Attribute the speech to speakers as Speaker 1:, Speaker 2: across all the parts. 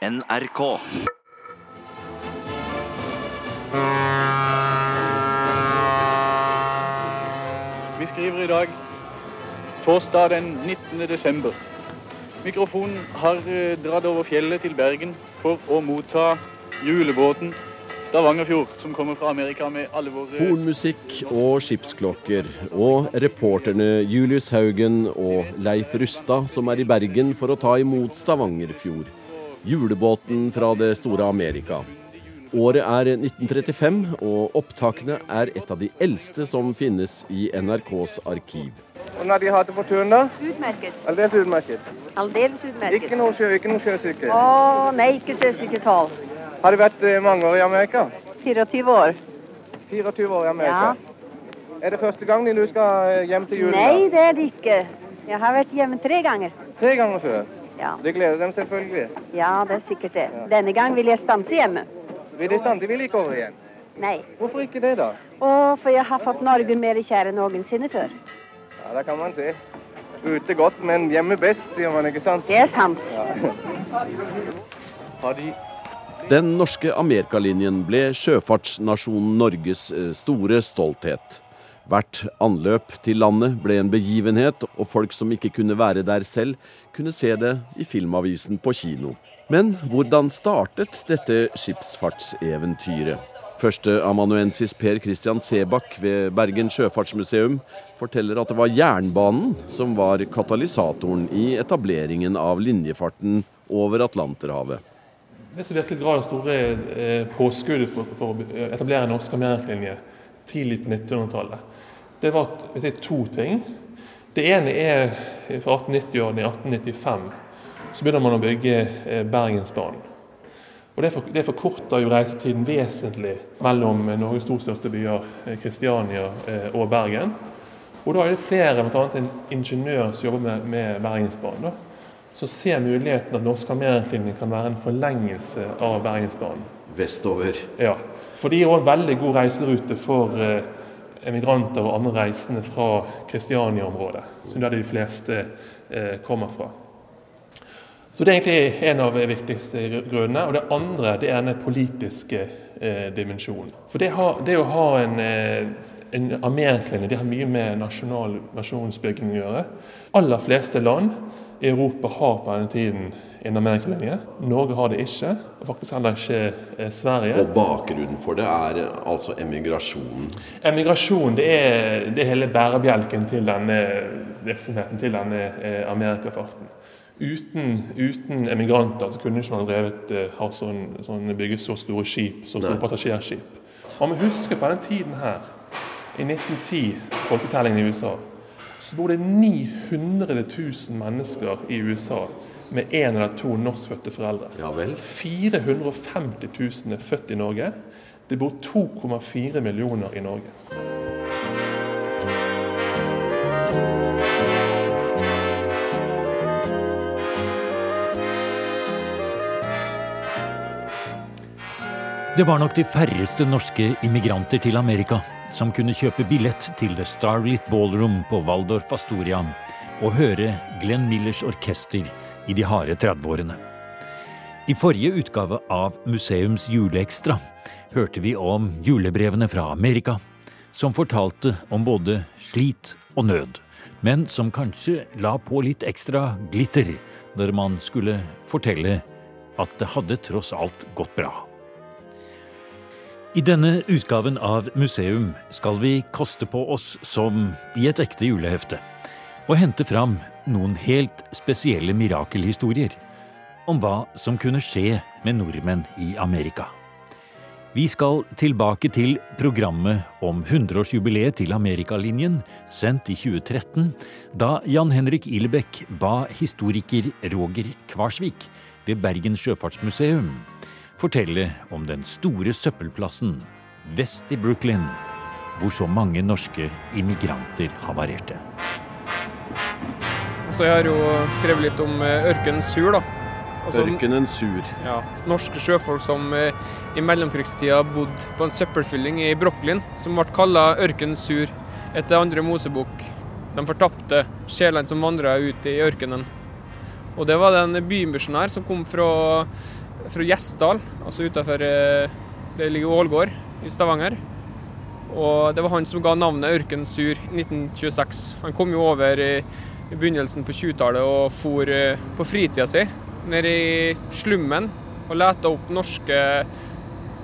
Speaker 1: NRK.
Speaker 2: Vi skriver i dag torsdag den 19. desember. Mikrofonen har eh, dratt over fjellet til Bergen for å motta julebåten Stavangerfjord, som kommer fra Amerika med alle våre
Speaker 3: Hornmusikk og skipsklokker, og reporterne Julius Haugen og Leif Rustad som er i Bergen for å ta imot Stavangerfjord, julebåten fra det store Amerika. Året er 1935, og opptakene er et av de eldste som finnes i NRKs arkiv.
Speaker 4: Hvordan har de hatt det på turen, da?
Speaker 5: Utmerket.
Speaker 4: Aldeles utmerket.
Speaker 5: Aldeles utmerket.
Speaker 4: Ikke noe sjø, ikke noe sjøsyke.
Speaker 5: Å, nei, ikke sjøsyketall.
Speaker 4: Har det vært eh, mange år i Amerika?
Speaker 5: 24 år.
Speaker 4: 24 år i Amerika. Er det første gang du skal eh, hjem til julen?
Speaker 5: Nei, det er det ikke. Jeg har vært hjemme tre ganger.
Speaker 4: Tre ganger før.
Speaker 5: Ja,
Speaker 4: Det gleder dem selvfølgelig.
Speaker 5: ja det er sikkert det. Denne gang vil jeg stanse hjemme.
Speaker 4: Vil de stanse? De vil ikke over igjen.
Speaker 5: Nei.
Speaker 4: Hvorfor ikke det, da?
Speaker 5: Å, for jeg har fått Norge mer kjær enn noensinne før.
Speaker 4: Ja, Det kan man se. Ute godt, men hjemme best, sier man, ikke sant?
Speaker 5: Det er sant.
Speaker 2: Ja.
Speaker 3: Den norske Amerikalinjen ble sjøfartsnasjonen Norges eh, store stolthet. Hvert anløp til landet ble en begivenhet, og folk som ikke kunne være der selv, kunne se det i Filmavisen på kino. Men hvordan startet dette skipsfartseventyret? Førsteamanuensis Per Christian Sebakk ved Bergen sjøfartsmuseum forteller at det var jernbanen som var katalysatoren i etableringen av linjefarten over Atlanterhavet.
Speaker 6: Det som virkelig ga det store eh, påskuddet for, å etablere en norsk amerikalinje tidlig på 1900-tallet, det var jeg, to ting. Det ene er fra 1890-årene i 1895 så begynner man å bygge eh, Bergensbanen. Og Det, for, det forkorter jo reisetiden vesentlig mellom Norges to største byer, eh, Kristiania eh, og Bergen. Og da er det flere, bl.a. en ingeniør som jobber med, med Bergensbanen, da, som ser muligheten at norsk Armerklinikk kan være en forlengelse av Bergensbanen.
Speaker 3: Vestover.
Speaker 6: Ja, for de er også en veldig god reiserute for eh, emigranter og andre reisende fra Kristiania-området, som der de fleste eh, kommer fra. Så Det er egentlig en av de viktigste grunnene. Og det andre det er den politiske eh, dimensjonen. For det, har, det å ha en, eh, en det har mye med nasjonal nasjonsbygging å gjøre. Aller fleste land i Europa har på denne tiden en amerikalinje. Norge har det ikke, og faktisk heller ikke eh, Sverige.
Speaker 3: Og bakgrunnen for det er altså emigrasjonen.
Speaker 6: Emigrasjon det er, det er hele bærebjelken til denne virksomheten, til denne eh, amerikafarten. Uten, uten emigranter så kunne ikke man drevet eh, ha sånn, sånn, bygget så store skip, så store
Speaker 3: Nei.
Speaker 6: passasjerskip. Man må huske på den tiden her, i 1910, folketellingen i USA, så bor det 900 000 mennesker i USA med én eller to norskfødte foreldre.
Speaker 3: Ja vel.
Speaker 6: 450 000 er født i Norge. Det bor 2,4 millioner i Norge.
Speaker 7: Det var nok de færreste norske immigranter til Amerika som kunne kjøpe billett til The Starlit Ballroom på Waldorf Astoria og høre Glenn Millers orkester i de harde 30-årene. I forrige utgave av Museums juleekstra hørte vi om julebrevene fra Amerika, som fortalte om både slit og nød, men som kanskje la på litt ekstra glitter når man skulle fortelle at det hadde tross alt gått bra. I denne utgaven av Museum skal vi koste på oss som i et ekte julehefte, og hente fram noen helt spesielle mirakelhistorier om hva som kunne skje med nordmenn i Amerika. Vi skal tilbake til programmet om 100-årsjubileet til Amerikalinjen, sendt i 2013, da Jan Henrik Ilebekk ba historiker Roger Kvarsvik ved Bergen sjøfartsmuseum fortelle om den store søppelplassen vest i Brooklyn, hvor så mange norske immigranter havarerte.
Speaker 8: Så jeg har jo skrevet litt om ørkenen ørkenens sur, da. Altså,
Speaker 3: Ørkenen sur.
Speaker 8: Ja, norske sjøfolk som eh, i mellomkrigstida bodde på en søppelfylling i Brokklin, som ble kalla Ørkenens sur etter andre Mosebok. De fortapte sjelene som vandra ut i ørkenen. Og det var det en bymisjonær som kom fra fra Gjesdal, altså utafor Det ligger Ålgård i Stavanger. Og det var han som ga navnet Ørken Sur i 1926. Han kom jo over i, i begynnelsen på 20-tallet og for på fritida si ned i slummen og leta opp norske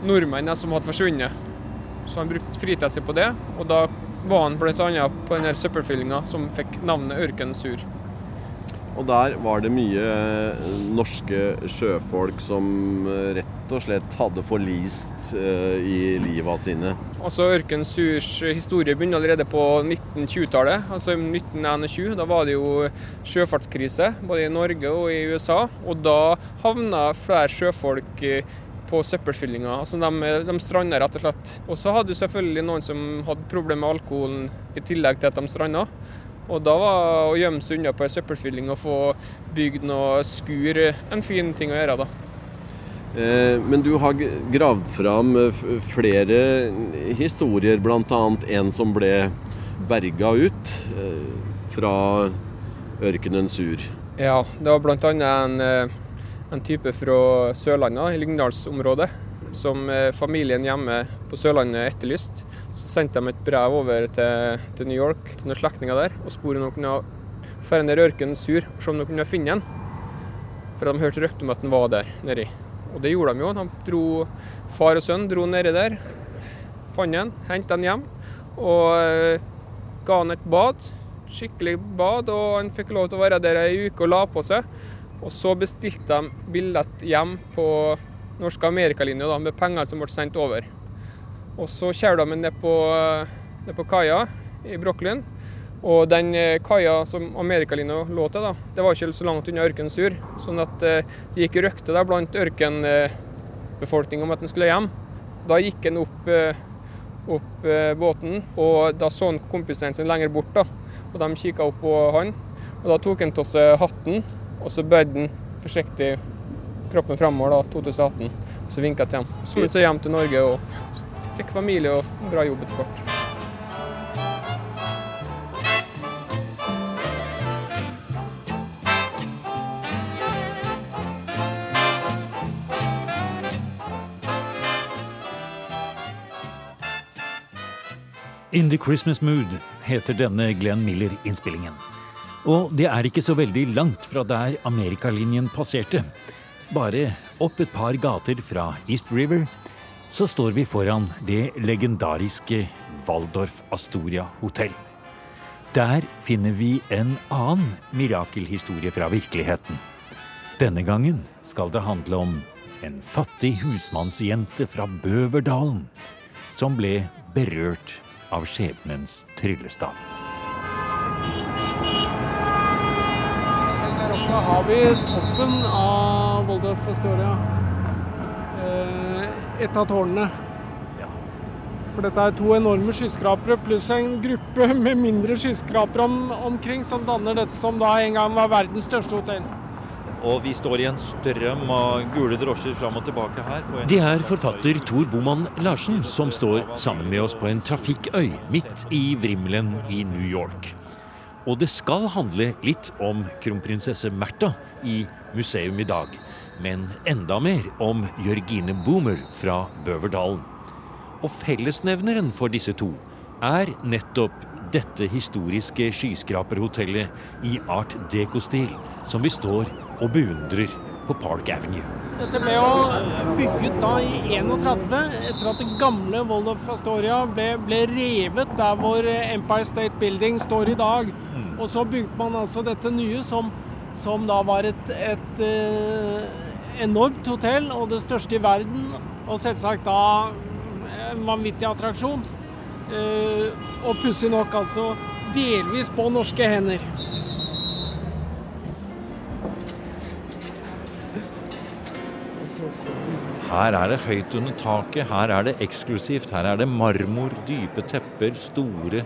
Speaker 8: nordmenn som hadde forsvunnet. Så han brukte fritida si på det, og da var han bl.a. på denne søppelfyllinga som fikk navnet Ørken Sur.
Speaker 3: Og der var det mye eh, norske sjøfolk som eh, rett og slett hadde forlist uh, i livet sine.
Speaker 8: Altså Ørken Surs historie begynner allerede på 1920-tallet, altså 1921. Da var det jo sjøfartskrise både i Norge og i USA. Og da havna flere sjøfolk på søppelfyllinga. Altså de, de stranda rett og slett. Og så hadde du selvfølgelig noen som hadde problemer med alkoholen i tillegg til at de stranda. Og da var å gjemme seg unna på ei søppelfylling og få bygd noe skur en fin ting å gjøre, da.
Speaker 3: Eh, men du har gravd fram flere historier, bl.a. en som ble berga ut eh, fra ørkenen Sur.
Speaker 8: Ja, det var bl.a. En, eh, en type fra Sørlandet, i Lyngdalsområdet, som familien hjemme på Sørlandet etterlyste. Så sendte de et brev over til, til New York til noen slektninger der og spurte om de kunne dra ned ørkenen sur og se om de kunne finne den. For de hørte rykter om at den var der nedi. Og det gjorde de jo. De dro, Far og sønn dro nedi der, fant den, hentet den hjem og uh, ga han et bad. Skikkelig bad, og han fikk lov til å være der ei uke og la på seg. Og så bestilte de billett hjem på norske amerikalinja med penger som ble sendt over. Og så kjører de ned på, ned på kaia i Brokklyn. Og den eh, kaia som Amerikalina lå til, da, det var ikke så langt unna Ørkensur. Sånn at eh, det gikk røkte der blant ørkenbefolkninga om at den skulle hjem. Da gikk han opp, eh, opp båten, og da så han kompisen sin lenger bort. da. Og De kikka opp på han, og da tok han av seg hatten, og så bøyde han forsiktig kroppen framover, da, 2018. Og så vinka til ham. Så han seg hjem til Norge og fikk familie og bra jobb etter hvert.
Speaker 7: In the Christmas Mood heter denne Glenn Miller-innspillingen. Og det er ikke så veldig langt fra der Amerikalinjen passerte. Bare opp et par gater fra East River så står vi foran det legendariske Waldorf Astoria hotell. Der finner vi en annen mirakelhistorie fra virkeligheten. Denne gangen skal det handle om en fattig husmannsjente fra Bøverdalen som ble berørt av skjebnens tryllestav.
Speaker 1: Her oppe har vi toppen av Waldorf Astoria et av tårnene. For dette er to enorme skyskrapere pluss en gruppe med mindre skyskrapere om, omkring som danner dette som da en gang var verdens største hotell.
Speaker 9: Og vi står i en strøm av gule drosjer fram og tilbake her.
Speaker 7: Det er forfatter Tor Boman Larsen som står sammen med oss på en trafikkøy midt i vrimmelen i New York. Og det skal handle litt om kronprinsesse Märtha i museum i dag men enda mer om Jørgine Boomer fra Bøverdalen. Og fellesnevneren for disse to er nettopp dette historiske skyskraperhotellet i art deco-stil som vi står og beundrer på Park Avenue.
Speaker 1: Dette ble jo bygget da i 31, etter at det gamle Waldorf Astoria ble, ble, revet der hvor Empire State Building står i dag. Mm. Og så bygde man altså dette nye som, som da var et, et, et eh, enormt hotell, og det største i verden. Og selvsagt da en vanvittig attraksjon. Eh, og pussig nok altså delvis på norske hender.
Speaker 9: Her er det høyt under taket, her er det eksklusivt. Her er det marmor, dype tepper, store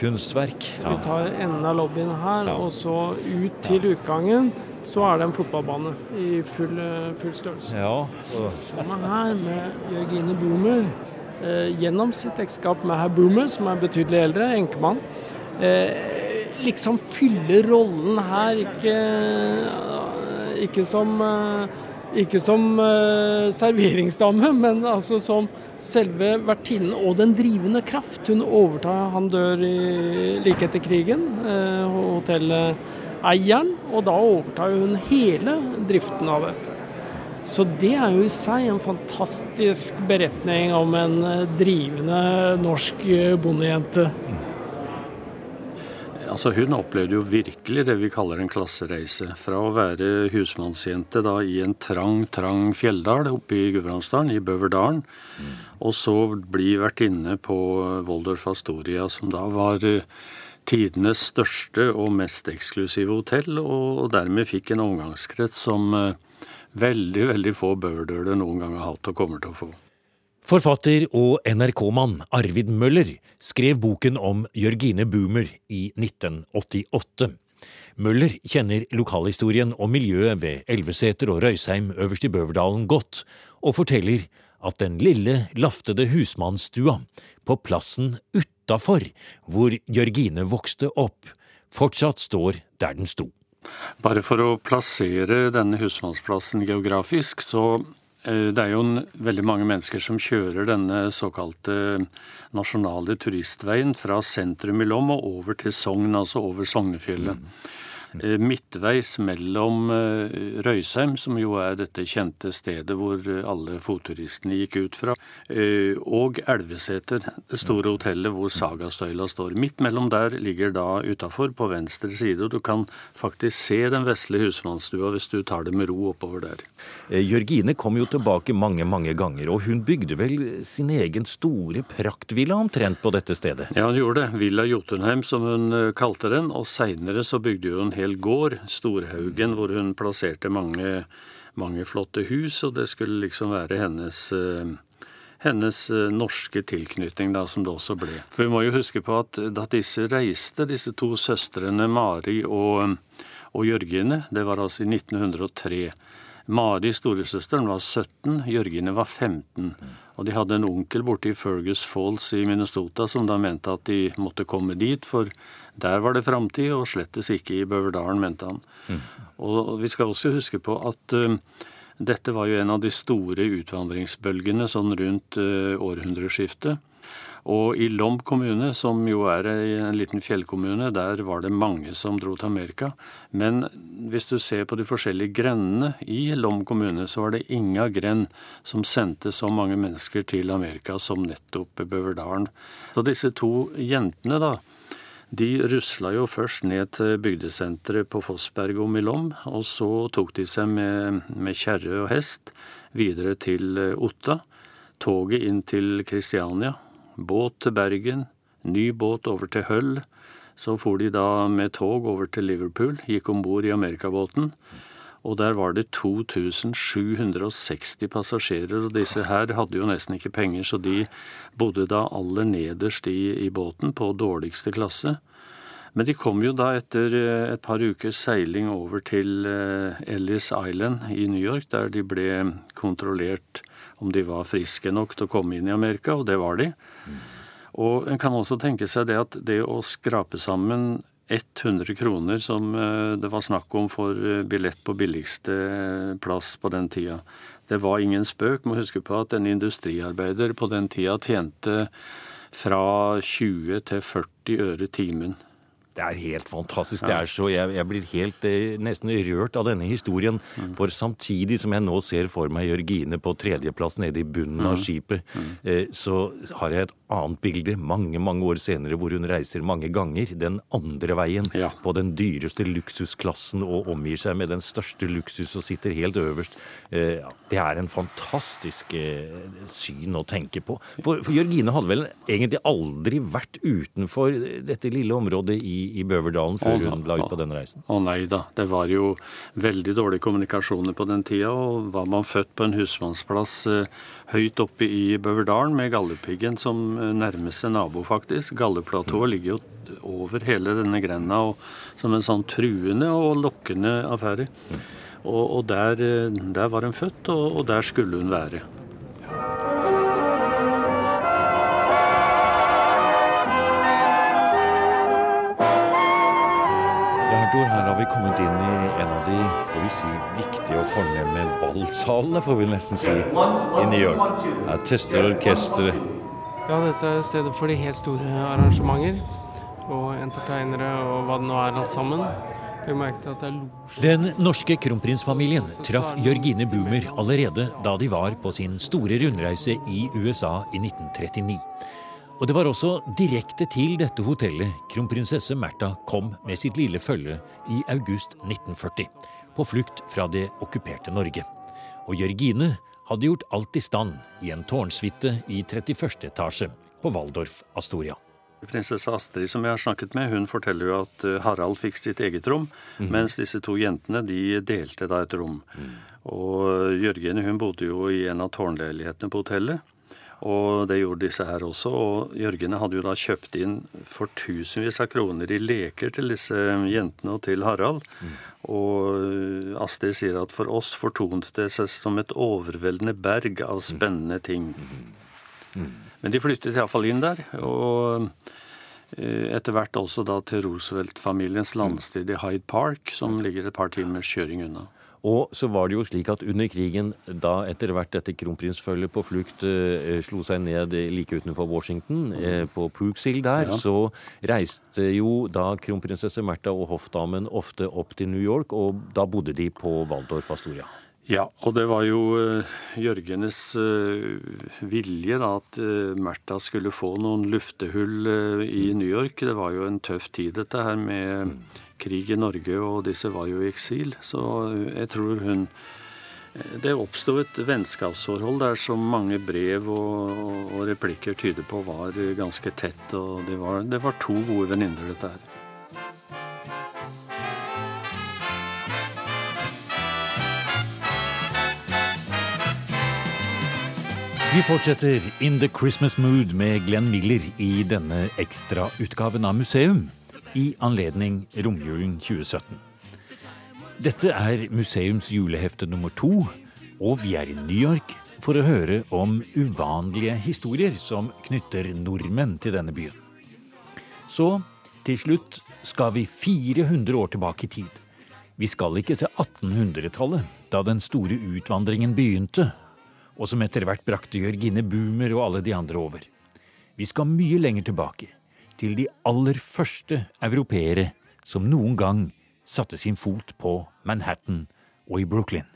Speaker 9: kunstverk.
Speaker 1: Så vi tar enden av lobbyen her, og så ut til utgangen så er det en fotballbane i full, eh, full størrelse.
Speaker 9: Ja.
Speaker 1: Som er her med Jørgine Boomer. Eh, gjennom sitt ekteskap med herr Boomer, som er betydelig eldre, enkemann. Eh, liksom fyller rollen her, ikke, ikke som eh, Ikke som uh, serveringsdame, men altså som selve vertinnen og den drivende kraft. Hun overtar Han dør i, like etter krigen, uh, hotelleieren, og da overtar hun hele driften av dette. Så det er jo i seg en fantastisk beretning om en drivende norsk bondejente.
Speaker 10: Altså Hun opplevde jo virkelig det vi kaller en klassereise. Fra å være husmannsjente da i en trang, trang fjelldal oppe i Gudbrandsdalen, i Bøverdalen, mm. og så bli vertinne på Voldorf Astoria, som da var eh, tidenes største og mest eksklusive hotell, og dermed fikk en omgangskrets som eh, veldig, veldig få bøverdøler noen gang har hatt og kommer til å få.
Speaker 7: Forfatter og NRK-mann Arvid Møller skrev boken om Jørgine Boomer i 1988. Møller kjenner lokalhistorien og miljøet ved Elveseter og Røysheim øverst i Bøverdalen godt, og forteller at den lille, laftede husmannsstua på plassen utafor hvor Jørgine vokste opp, fortsatt står der den sto.
Speaker 10: Bare for å plassere denne husmannsplassen geografisk, så Eh, det er jo en, veldig mange mennesker som kjører denne såkalte nasjonale turistveien fra sentrum i Lom og over til Sogn, altså over Sognefjellet. Mm. Eh, midtveis mellom eh, Røysheim, som jo er dette kjente stedet hvor eh, alle fotturistene gikk ut fra, og Elveseter, det store hotellet hvor Sagastøyla står. Midt mellom der ligger da utafor, på venstre side, og du kan faktisk se den vesle husmannsstua hvis du tar det med ro oppover der.
Speaker 7: Jørgine kom jo tilbake mange, mange ganger, og hun bygde vel sin egen store praktvilla omtrent på dette stedet?
Speaker 10: Ja, hun gjorde det. Villa Jotunheim, som hun kalte den, og seinere så bygde hun hel gård, Storhaugen, hvor hun plasserte mange, mange flotte hus, og det skulle liksom være hennes eh, hennes eh, norske tilknytning, da, som det også ble. For vi må jo huske på at da disse reiste, disse to søstrene Mari og, og Jørgine, det var altså i 1903. Mari, storesøsteren, var 17, Jørgine var 15. Og de hadde en onkel borte i Fergus Falls i Minnesota som da mente at de måtte komme dit, for der var det framtid, og slettes ikke i Bøverdalen, mente han. Mm. Og vi skal også huske på at uh, dette var jo en av de store utvandringsbølgene sånn rundt uh, århundreskiftet. Og i Lom kommune, som jo er en liten fjellkommune, der var det mange som dro til Amerika. Men hvis du ser på de forskjellige grendene i Lom kommune, så var det inga grend som sendte så mange mennesker til Amerika som nettopp Bøverdalen. Så disse to jentene, da, de rusla jo først ned til bygdesenteret på Fossbergom i Lom, og så tok de seg med, med kjerre og hest videre til eh, Otta. Toget inn til Kristiania. Båt til Bergen. Ny båt over til Høll. Så for de da med tog over til Liverpool, gikk om bord i amerikabåten. Og der var det 2760 passasjerer, og disse her hadde jo nesten ikke penger, så de bodde da aller nederst i, i båten, på dårligste klasse. Men de kom jo da etter eh, et par ukers seiling over til eh, Ellis Island i New York, der de ble kontrollert om de var friske nok til å komme inn i Amerika, og det var de. Og en kan også tenke seg det at det å skrape sammen 100 kroner som eh, det var snakk om for eh, billett på billigste eh, plass på den tida. Det var ingen spøk. Må huske på at en industriarbeider på den tida tjente fra 20 til 40 øre timen.
Speaker 7: Det er helt fantastisk. Det er så, jeg, jeg blir helt eh, nesten rørt av denne historien. Mm. For samtidig som jeg nå ser for meg Jørgine på tredjeplass nede i bunnen mm. av skipet, mm. eh, så har jeg et annet bilde mange mange år senere hvor hun reiser mange ganger den andre veien. Ja. På den dyreste luksusklassen og omgir seg med den største luksus og sitter helt øverst. Eh, det er en fantastisk eh, syn å tenke på. For, for Jørgine hadde vel egentlig aldri vært utenfor dette lille området i i, Bøverdalen før å, hun la ut på denne reisen?
Speaker 10: Å nei da, det var jo veldig dårlige kommunikasjoner på den tida. Og var man født på en husmannsplass eh, høyt oppe i Bøverdalen med Galdhøpiggen som eh, nærmeste nabo, faktisk. Galdhøplatået mm. ligger jo over hele denne grenda og, som en sånn truende og lokkende affære. Mm. Og, og der, eh, der, var hun født, og, og der skulle hun være.
Speaker 9: Theodor, har vi kommet inn i en av de får vi si, viktige og fornemme ballsalene, får vi nesten si, i New York. Her tester orkesteret.
Speaker 1: Ja, dette er stedet for de helt store arrangementer. Og entertainere og hva det nå er alt sammen. Vi merket at det er losj.
Speaker 7: Den norske kronprinsfamilien traff Jørgine Boomer allerede da de var på sin store rundreise i USA i 1939. Og det var også direkte til dette hotellet kronprinsesse Märtha kom med sitt lille følge i august 1940, på flukt fra det okkuperte Norge. Og Jørgine hadde gjort alt i stand i en tårnsuite i 31. etasje på Waldorf Astoria.
Speaker 10: Prinsesse Astrid som jeg har snakket med, hun forteller jo at eh, Harald fikk sitt eget rom, mens disse to jentene de delte da et rom. Og Jørgine hun bodde jo i en av tårnleilighetene på hotellet. Og det gjorde disse her også. Og Jørgene hadde jo da kjøpt inn for tusenvis av kroner i leker til disse jentene og til Harald. Og Astrid sier at for oss fortonet det seg som et overveldende berg av spennende ting. Men de flyttet iallfall inn der. Og eh, etter hvert også da til Roosevelt-familiens landsted i Hyde Park, som ligger et par timers kjøring unna.
Speaker 3: Og så var det jo slik at under krigen, da etter hvert dette kronprinsfølget på flukt eh, slo seg ned like utenfor Washington, eh, på Pookshill der,
Speaker 10: Ja.
Speaker 3: så reiste jo da kronprinsesse Märtha og hoffdamen ofte opp til New York, og da bodde de på Waldorf Astoria.
Speaker 10: Ja, og det var jo uh, Jørgenes uh, vilje da at uh, Märtha skulle få noen luftehull eh, i New York. Det var jo en tøff tid dette her med krig i Norge, og disse var jo i eksil. Så jeg tror hun Det oppsto et vennskapsforhold der som mange brev og, og, replikker tyder på var ganske tett. Og det var, det var to gode venninner, dette her.
Speaker 7: Vi fortsetter In the Christmas Mood med Glenn Miller i denne ekstrautgaven av Museum i anledning romjulen 2017. Dette er museums julehefte nummer to, og vi er i New York for å høre om uvanlige historier som knytter nordmenn til denne byen. Så til slutt skal vi 400 år tilbake i tid. Vi skal ikke til 1800-tallet, da den store utvandringen begynte, og som etter hvert brakte Jørgine Boomer og alle de andre over. Vi skal mye lenger tilbake, til de aller første europeere som noen gang satte sin fot på Manhattan og i Brooklyn.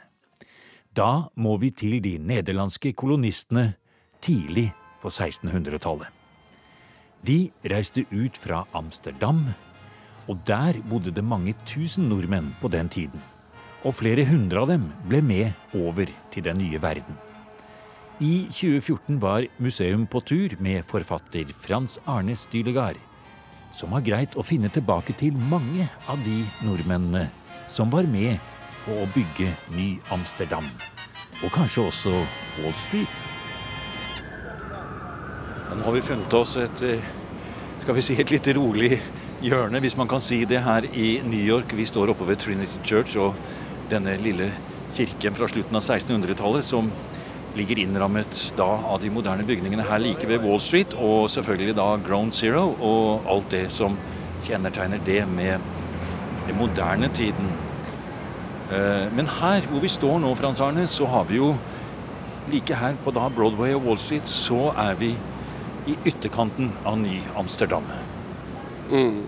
Speaker 7: Da må vi til de nederlandske kolonistene tidlig på 1600-tallet. De reiste ut fra Amsterdam, og der bodde det mange tusen nordmenn på den tiden. Og flere hundre av dem ble med over til den nye verden. I 2014 var museum på tur med forfatter Frans Arne Stylegard, som har greit å finne tilbake til mange av de nordmennene som var med på å bygge Ny Amsterdam. Og kanskje også Wall Street.
Speaker 9: Nå har vi funnet oss et eh, skal vi si, et litt rolig hjørne, hvis man kan si det, her i New York. Vi står oppe ved Trinity Church og denne lille kirken fra slutten av 1600-tallet som ligger innrammet da av de moderne bygningene her like ved Wall Street, og selvfølgelig da Ground Zero og alt det som kjennetegner det med den moderne tiden. Eh, Men her hvor vi står nå, Frans Arne, så har vi jo like her på da Broadway og Wall Street, så er vi i ytterkanten av Ny-Amsterdam.
Speaker 11: Mm.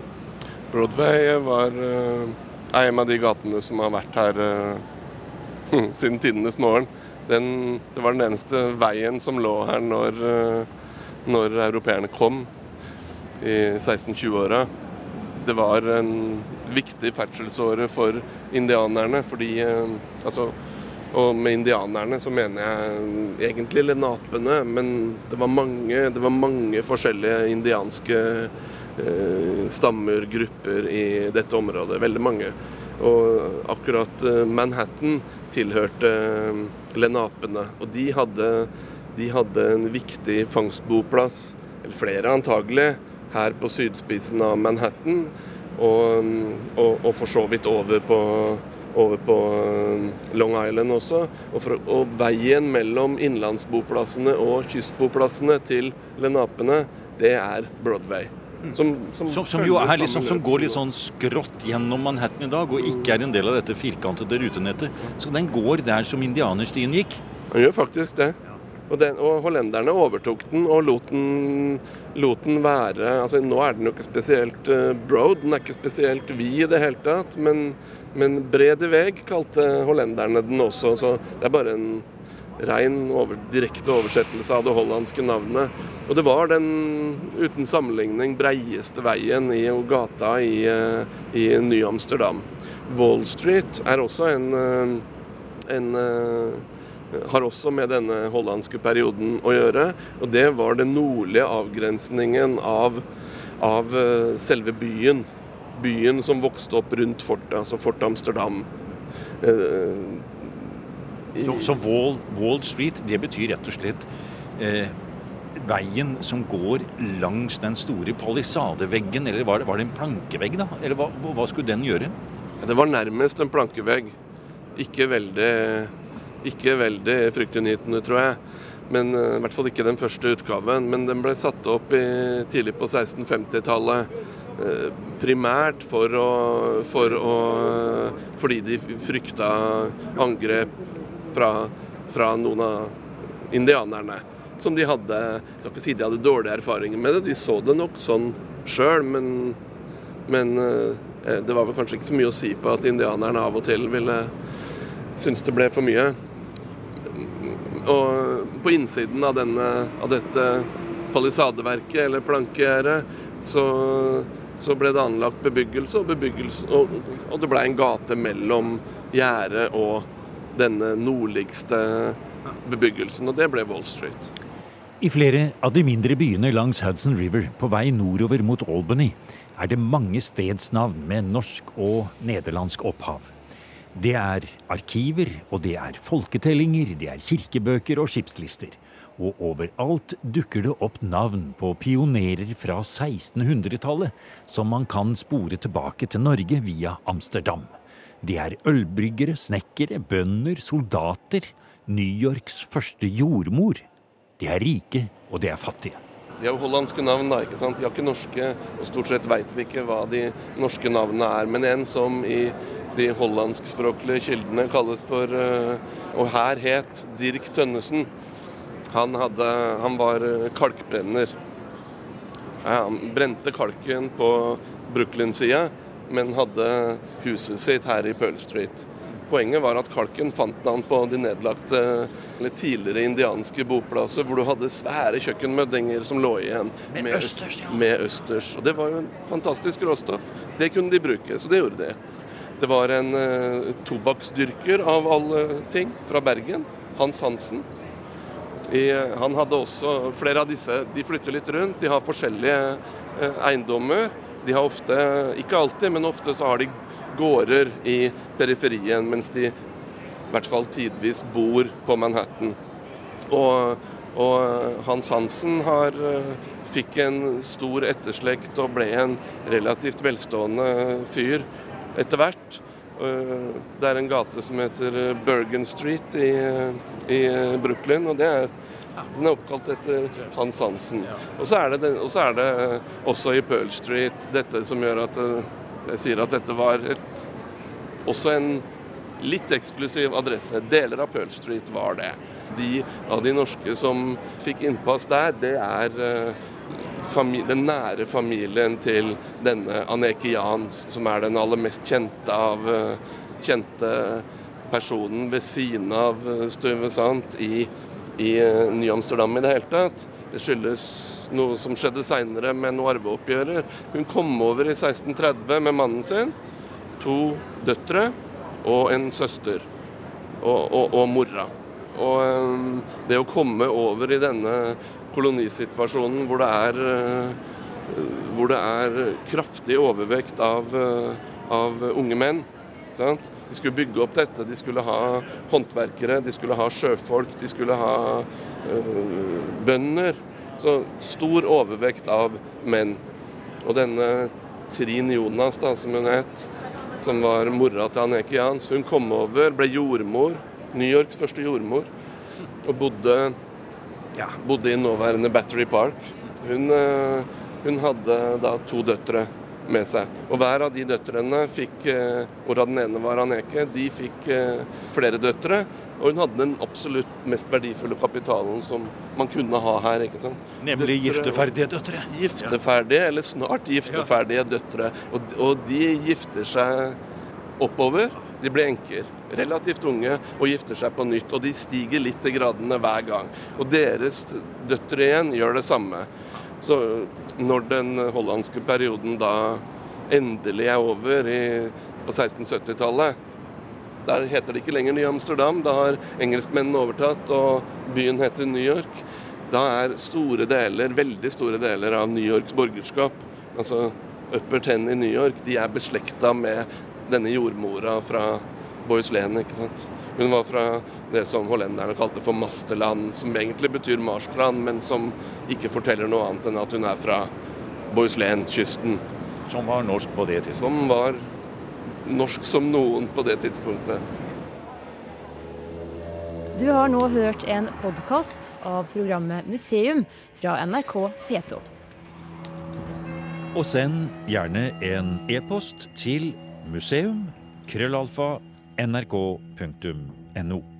Speaker 11: Broadway var eh, er en av de gatene som har vært her eh, siden tidenes morgen. Den, det var den eneste veien som lå her når, eh, når europeerne kom i 1620-åra. Det var en viktig ferdselsåre for indianerne, fordi eh, altså, og med indianerne så mener jeg egentlig lenapene, men det var mange, det var mange forskjellige indianske eh, stammer, grupper i dette området. Veldig mange. Og akkurat eh, Manhattan tilhørte eh, lenapene. Og de hadde, de hadde en viktig fangstboplass, eller flere antagelig, her på sydspissen av Manhattan. Og, og, og for så vidt over på, over på eh, Long Island også. Og, for, og veien mellom innlandsboplassene og kystboplassene til lenapene, det er Broadway. Som, som,
Speaker 9: Som, som jo er liksom, som går litt sånn skrått gjennom Manhattan i dag, og ikke er en del av dette firkantede rutenettet. Så den går der som indianerstien gikk.
Speaker 11: Den gjør faktisk det. Og, den, og hollenderne overtok den og lot den, lot den være altså Nå er den jo ikke spesielt uh, broad, den er ikke spesielt vid i det hele tatt, men, men brede veg kalte hollenderne den også. Så det er bare en rein over, direkte oversettelse av det hollandske navnet. Og det var den uten sammenligning breieste veien i gata i, uh, i Ny-Amsterdam. Wall Street er også en, uh, en har også med denne hollandske perioden å gjøre. Og det var den nordlige avgrensningen av, av selve byen. Byen som vokste opp rundt fortet, altså Fort Amsterdam.
Speaker 9: Så, så Wall, Wall, Street, det betyr rett og slett eh, veien som går langs den store palisadeveggen, eller var det, var det en plankevegg, da? Eller hva, hva skulle den gjøre?
Speaker 11: Det var nærmest en plankevegg. Ikke veldig ikke veldig fryktinngytende, tror jeg. Men uh, I hvert fall ikke den første utgaven. Men den ble satt opp i, tidlig på 1650-tallet. Uh, primært for å, for å, fordi de frykta angrep fra, fra noen av indianerne. Som de hadde Jeg skal ikke si de hadde dårlige erfaringer med det, de så det nok sånn sjøl, men, men uh, det var vel kanskje ikke så mye å si på at indianerne av og til ville synes det ble for mye. Og på innsiden av, denne, av dette palisadeverket, eller plankegjerdet, så, så, ble det anlagt bebyggelse, og, bebyggelse, og, og det ble en gate mellom gjerdet og denne nordligste bebyggelsen, og det ble Wall Street.
Speaker 7: I flere av de mindre byene langs Hudson River på vei nordover mot Albany er det mange stedsnavn med norsk og nederlandsk opphav. Det er arkiver, og det er folketellinger, det er kirkebøker og skipslister. Og overalt dukker det opp navn på pionerer fra 1600-tallet som man kan spore tilbake til Norge via Amsterdam. De er ølbryggere, snekkere, bønder, soldater. New Yorks første jordmor. De er rike, og de er fattige.
Speaker 11: De har hollandske navn, da, ikke sant? De har ikke norske, og stort sett veit vi ikke hva de norske navnene er. Men en som i de hollandskspråklige kildene kalles for eh, Og her het Dirk Tønnesen. Han, hadde, han var eh, kalkbrenner. Han brente kalken på Brooklyn-sida, men hadde huset sitt her i Pearl Street. Poenget var at kalken fant han på de nedlagte eller tidligere indianske boplasser, hvor du hadde svære kjøkkenmøddinger som lå igjen
Speaker 9: med, med, østers, ja.
Speaker 11: med østers. Og Det var jo en fantastisk råstoff. Det kunne de bruke, så det gjorde de. Det var en uh, tobakksdyrker av alle ting, fra Bergen. Hans Hansen. I, han hadde også flere av disse De flytter litt rundt. De har forskjellige uh, eiendommer. De har ofte, ikke alltid, men ofte så har de gårder i periferien, mens de i hvert fall tidvis bor på Manhattan. Og, og Hans Hansen har, fikk en stor etterslekt og ble en relativt velstående fyr etter hvert. Det er en gate som heter Bergen Street i, i Brooklyn, og det er den er oppkalt etter Hans Hansen. Og så er, er det også i Pearl Street dette som gjør at jeg sier at dette var et, også en litt eksklusiv adresse. Deler av Pearl Street var det. De av de norske som fikk innpass der, det er uh, den nære familien til denne Aneke Jans, som er den aller mest kjente av kjente personen ved siden av Stuyvesant i, i Ny-Amsterdam i det hele tatt. Det skyldes noe som skjedde seinere med noen arveoppgjører. Hun kom over i 1630 med mannen sin, to døtre og en søster. Og, og, og mora. Og um, det å komme over i denne kolonisituasjonen hvor det er, uh, hvor det er kraftig overvekt av, av unge menn sant? De skulle bygge opp dette. De skulle ha håndverkere, de skulle ha sjøfolk, de skulle ha øh, bønder. Så stor overvekt av menn. Og denne Trin Jonas, da, som hun het, som var mora til Aneke Jans, hun kom over, ble jordmor. New Yorks første jordmor. Og bodde, ja, bodde i nåværende Battery Park. Hun, Hun hadde da to døtre med seg. Og hver av de døtrene fikk, eh, hvorav den ene var Aneke, de fikk eh, flere døtre. Og hun hadde den absolutt mest verdifulle kapitalen som man kunne ha her. ikke sant?
Speaker 9: Nemlig
Speaker 11: Døtre-
Speaker 9: gifteferdige døtre.
Speaker 11: Gifteferdige, eller snart gifteferdige døtre. Og, og de gifter seg oppover. De blir enker, relativt unge, og gifter seg på nytt. Og de stiger litt i gradene hver gang. Og deres døtre igjen gjør det samme. Så når den hollandske perioden da endelig er over i, på 1670-tallet, der heter det ikke lenger Ny Amsterdam, da har engelskmennene overtatt, og byen heter New York. Da er store deler, veldig store deler av New Yorks borgerskap, altså Upper Ten i New York, de er beslekta med denne jordmora fra Boys Lane, ikke sant. Hun var fra det som hollenderne kalte for Masterland, som egentlig betyr Marstrand, men som ikke forteller noe annet enn at hun er fra Boys Lane-kysten.
Speaker 9: Som var norsk på det tidspunktet.
Speaker 11: Som var norsk som noen på det tidspunktet.
Speaker 12: Du har nå hørt en podkast av programmet Museum fra NRK P2.
Speaker 7: Og send gjerne en e-post til museum krøllalfa nrk.no.